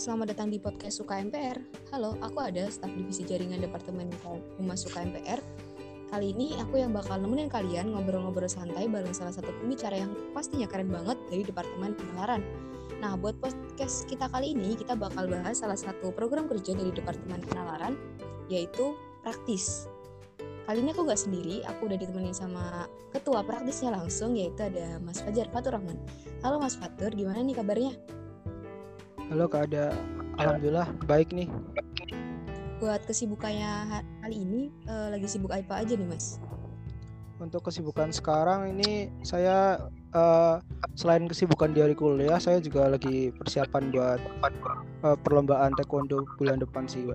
selamat datang di podcast UKMPR. Halo, aku ada staf divisi jaringan Departemen Humas UKMPR. Kali ini aku yang bakal nemenin kalian ngobrol-ngobrol santai bareng salah satu pembicara yang pastinya keren banget dari Departemen Penalaran. Nah, buat podcast kita kali ini, kita bakal bahas salah satu program kerja dari Departemen Penalaran, yaitu praktis. Kali ini aku gak sendiri, aku udah ditemenin sama ketua praktisnya langsung, yaitu ada Mas Fajar Fatur Rahman. Halo Mas Fatur, gimana nih kabarnya? Halo Kak Ada, Alhamdulillah baik nih. Buat kesibukannya kali ini, uh, lagi sibuk apa aja nih Mas? Untuk kesibukan sekarang ini saya uh, selain kesibukan di hari kuliah, saya juga lagi persiapan buat uh, perlombaan taekwondo bulan depan sih.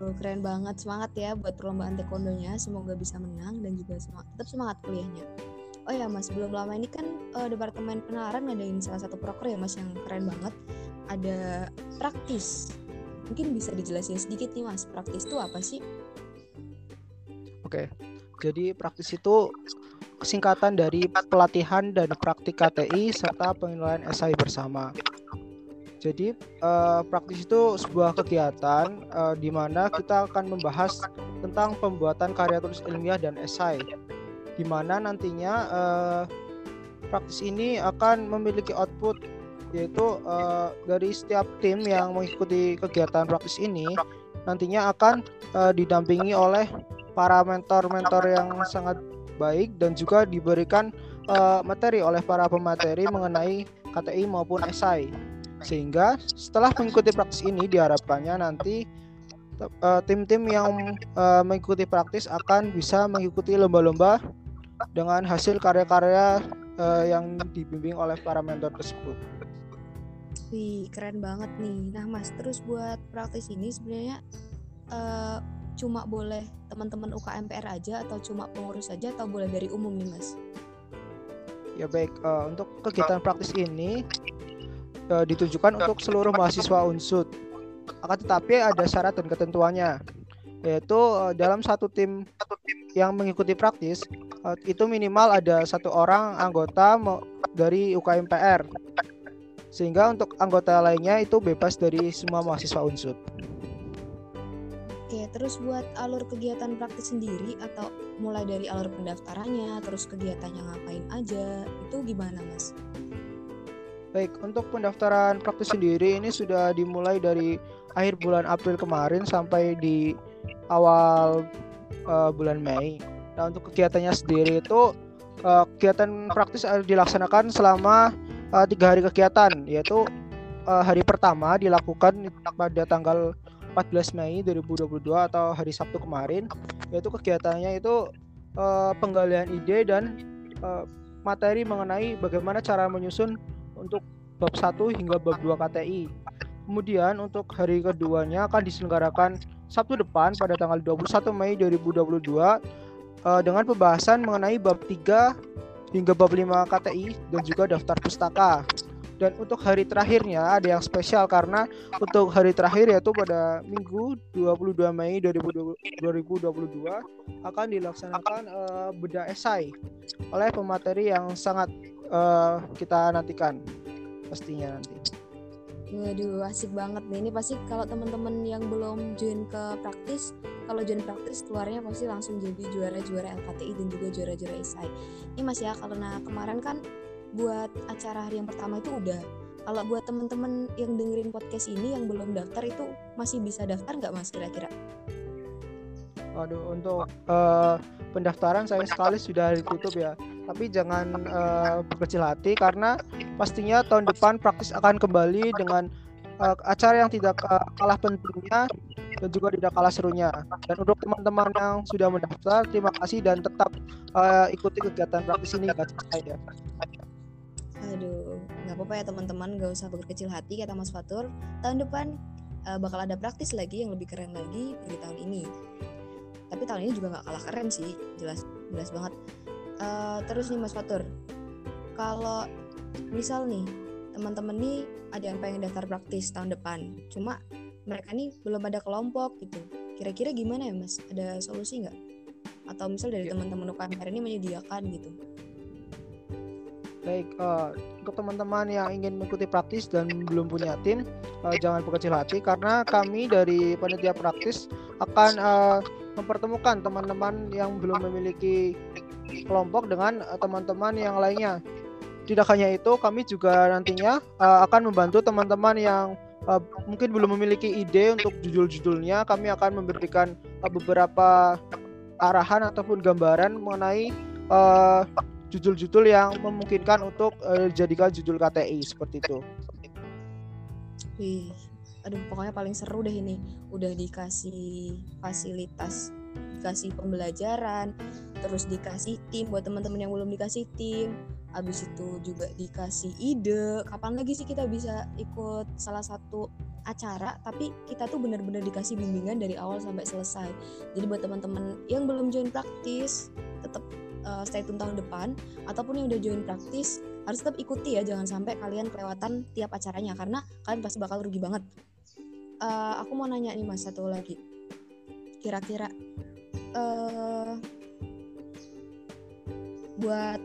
Oh, keren banget, semangat ya buat perlombaan taekwondonya. Semoga bisa menang dan juga semangat, tetap semangat kuliahnya. Oh ya Mas, belum lama ini kan uh, Departemen Penalaran ngadain salah satu proker ya Mas yang keren banget. Ada praktis. Mungkin bisa dijelasin sedikit nih Mas, praktis itu apa sih? Oke. Jadi praktis itu kesingkatan dari pelatihan dan praktik KTI serta penilaian esai bersama. Jadi uh, praktis itu sebuah kegiatan uh, di mana kita akan membahas tentang pembuatan karya tulis ilmiah dan esai di mana nantinya uh, praktis ini akan memiliki output yaitu uh, dari setiap tim yang mengikuti kegiatan praktis ini nantinya akan uh, didampingi oleh para mentor-mentor yang sangat baik dan juga diberikan uh, materi oleh para pemateri mengenai KTI maupun esai sehingga setelah mengikuti praktis ini diharapkannya nanti tim-tim uh, yang uh, mengikuti praktis akan bisa mengikuti lomba-lomba dengan hasil karya-karya uh, yang dibimbing oleh para mentor tersebut. Wih, keren banget nih. Nah, Mas, terus buat praktis ini sebenarnya uh, cuma boleh teman-teman UKMPR aja atau cuma pengurus saja atau boleh dari umum nih, Mas? Ya baik, uh, untuk kegiatan praktis ini uh, ditujukan untuk seluruh mahasiswa unsut. Akan tetapi ada syarat dan ketentuannya, yaitu uh, dalam satu tim yang mengikuti praktis uh, itu minimal ada satu orang anggota dari UKMPR sehingga untuk anggota lainnya itu bebas dari semua mahasiswa unsur. Oke, terus buat alur kegiatan praktis sendiri atau mulai dari alur pendaftarannya, terus kegiatannya ngapain aja, itu gimana mas? Baik, untuk pendaftaran praktis sendiri ini sudah dimulai dari akhir bulan April kemarin sampai di awal uh, bulan Mei. Nah untuk kegiatannya sendiri itu uh, kegiatan praktis dilaksanakan selama uh, tiga hari kegiatan, yaitu uh, hari pertama dilakukan pada tanggal 14 Mei 2022 atau hari Sabtu kemarin, yaitu kegiatannya itu uh, penggalian ide dan uh, materi mengenai bagaimana cara menyusun untuk bab 1 hingga bab 2 KTI. Kemudian untuk hari keduanya akan diselenggarakan Sabtu depan pada tanggal 21 Mei 2022 uh, dengan pembahasan mengenai bab 3 hingga bab 5 KTI dan juga daftar pustaka. Dan untuk hari terakhirnya ada yang spesial karena untuk hari terakhir yaitu pada Minggu 22 Mei 2022 akan dilaksanakan uh, bedah esai oleh pemateri yang sangat uh, kita nantikan pastinya nanti. Waduh, asik banget nih. Ini pasti kalau teman-teman yang belum join ke praktis, kalau join praktis keluarnya pasti langsung jadi juara-juara LKTI dan juga juara-juara esai. Ini Mas ya, karena kemarin kan buat acara hari yang pertama itu udah. Kalau buat teman-teman yang dengerin podcast ini yang belum daftar itu masih bisa daftar nggak Mas kira-kira? Waduh, untuk uh, pendaftaran saya sekali sudah ditutup ya. Tapi jangan uh, berkecil hati karena pastinya tahun depan praktis akan kembali dengan uh, acara yang tidak kalah pentingnya dan juga tidak kalah serunya. Dan untuk teman-teman yang sudah mendaftar, terima kasih dan tetap uh, ikuti kegiatan praktis ini nggak ya. Aduh, nggak apa-apa ya teman-teman, nggak usah berkecil hati kata Mas Fatur. Tahun depan uh, bakal ada praktis lagi yang lebih keren lagi dari tahun ini. Tapi tahun ini juga nggak kalah keren sih, jelas jelas banget. Uh, terus nih Mas Fatur, kalau misal nih teman-teman nih ada yang pengen daftar praktis tahun depan. Cuma mereka nih belum ada kelompok gitu. Kira-kira gimana ya mas? Ada solusi nggak? Atau misal dari ya. teman-teman UKMR ini menyediakan gitu? Baik, uh, untuk teman-teman yang ingin mengikuti praktis dan belum punya tim, uh, jangan berkecil hati karena kami dari panitia praktis akan uh, mempertemukan teman-teman yang belum memiliki kelompok dengan teman-teman yang lainnya. Tidak hanya itu, kami juga nantinya uh, akan membantu teman-teman yang uh, mungkin belum memiliki ide untuk judul-judulnya. Kami akan memberikan beberapa arahan ataupun gambaran mengenai judul-judul yang memungkinkan untuk uh, dijadikan judul KTI seperti itu. Wih, aduh pokoknya paling seru deh ini. Udah dikasih fasilitas, dikasih pembelajaran, terus dikasih tim buat teman-teman yang belum dikasih tim. Habis itu juga dikasih ide, kapan lagi sih kita bisa ikut salah satu acara. Tapi kita tuh benar-benar dikasih bimbingan dari awal sampai selesai. Jadi buat teman-teman yang belum join praktis, tetap uh, stay tune tahun depan. Ataupun yang udah join praktis harus tetap ikuti ya. Jangan sampai kalian kelewatan tiap acaranya. Karena kalian pasti bakal rugi banget. Uh, aku mau nanya nih mas satu lagi kira-kira uh, buat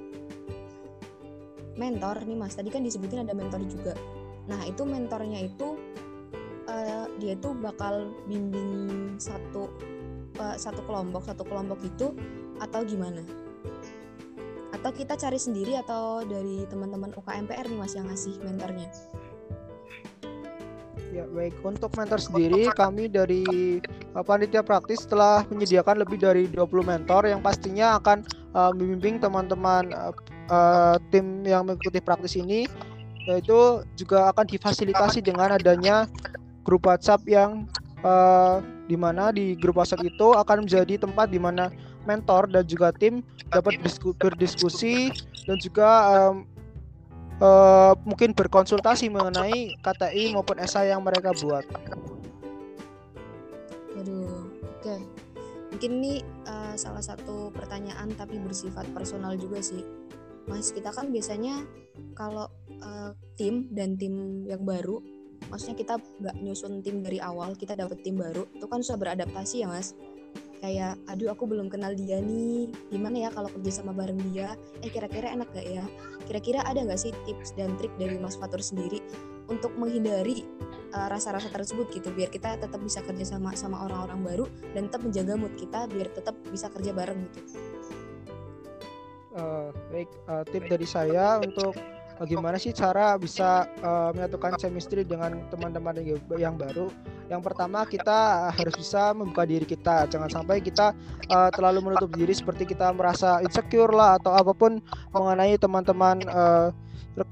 mentor nih mas. Tadi kan disebutin ada mentor juga. Nah itu mentornya itu uh, dia tuh bakal bimbing satu uh, satu kelompok. Satu kelompok itu atau gimana? Atau kita cari sendiri atau dari teman-teman UKMPR nih mas yang ngasih mentornya Ya baik. Untuk mentor sendiri kami dari uh, panitia praktis telah menyediakan lebih dari 20 mentor yang pastinya akan uh, membimbing teman-teman uh, uh, tim yang mengikuti praktis ini. Yaitu juga akan difasilitasi dengan adanya grup WhatsApp yang uh, di mana di grup WhatsApp itu akan menjadi tempat di mana mentor dan juga tim dapat berdiskusi dan juga um, uh, mungkin berkonsultasi mengenai KTI maupun SA yang mereka buat. Waduh, oke. Mungkin ini uh, salah satu pertanyaan tapi bersifat personal juga sih. Mas, kita kan biasanya kalau uh, tim dan tim yang baru, maksudnya kita nggak nyusun tim dari awal, kita dapat tim baru, itu kan susah beradaptasi ya mas kayak aduh aku belum kenal dia nih. Gimana ya kalau kerja sama bareng dia? Eh kira-kira enak gak ya? Kira-kira ada nggak sih tips dan trik dari Mas Fatur sendiri untuk menghindari uh, rasa-rasa tersebut gitu biar kita tetap bisa kerja sama sama orang-orang baru dan tetap menjaga mood kita biar tetap bisa kerja bareng gitu? Uh, baik uh, tip dari saya untuk bagaimana sih cara bisa uh, menyatukan chemistry dengan teman-teman yang baru? Yang pertama kita harus bisa membuka diri kita. Jangan sampai kita uh, terlalu menutup diri seperti kita merasa insecure lah atau apa pun mengenai teman-teman uh,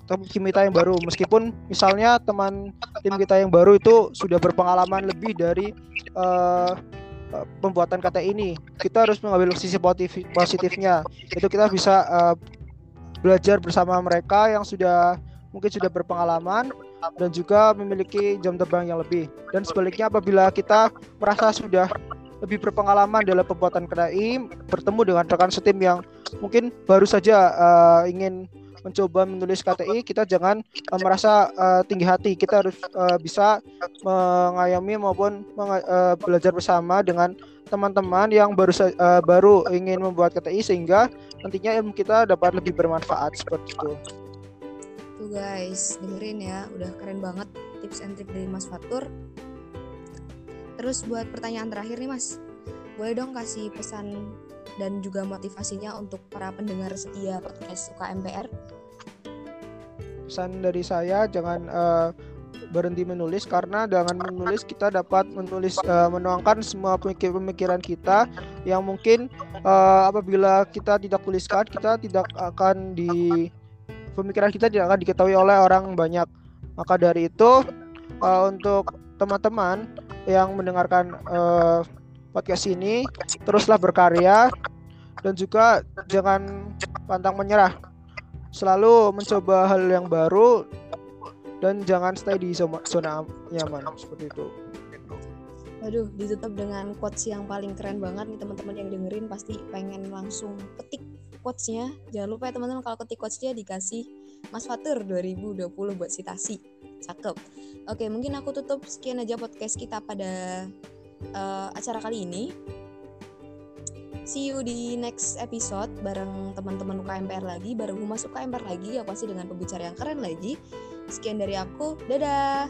tim kita yang baru. Meskipun misalnya teman tim kita yang baru itu sudah berpengalaman lebih dari uh, pembuatan kata ini kita harus mengambil sisi positif positifnya. Itu kita bisa uh, belajar bersama mereka yang sudah mungkin sudah berpengalaman dan juga memiliki jam terbang yang lebih. Dan sebaliknya apabila kita merasa sudah lebih berpengalaman dalam pembuatan KDI, bertemu dengan rekan setim yang mungkin baru saja uh, ingin mencoba menulis KTI, kita jangan uh, merasa uh, tinggi hati. Kita harus uh, bisa mengayomi maupun uh, belajar bersama dengan teman-teman yang baru uh, baru ingin membuat KTI sehingga nantinya ilmu kita dapat lebih bermanfaat seperti itu. Tuh guys, dengerin ya, udah keren banget tips and trick dari Mas Fatur. Terus buat pertanyaan terakhir nih Mas, boleh dong kasih pesan dan juga motivasinya untuk para pendengar setia podcast UKMPR? Pesan dari saya jangan uh, berhenti menulis karena dengan menulis kita dapat menulis uh, menuangkan semua pemikiran kita yang mungkin uh, apabila kita tidak tuliskan kita tidak akan di pemikiran kita tidak akan diketahui oleh orang banyak. Maka dari itu uh, untuk teman-teman yang mendengarkan uh, podcast ini teruslah berkarya dan juga jangan pantang menyerah. Selalu mencoba hal yang baru dan jangan stay di zona, zona nyaman seperti itu. Waduh, ditutup dengan quotes yang paling keren banget nih teman-teman yang dengerin pasti pengen langsung ketik quotesnya. Jangan lupa ya teman-teman kalau ketik quotesnya dikasih Mas Fatur 2020 buat citasi. Cakep. Oke, mungkin aku tutup sekian aja podcast kita pada uh, acara kali ini. See you di next episode bareng teman-teman UKMPR lagi, bareng Humas UKMPR lagi, yang pasti dengan pembicara yang keren lagi. Sekian dari aku, dadah!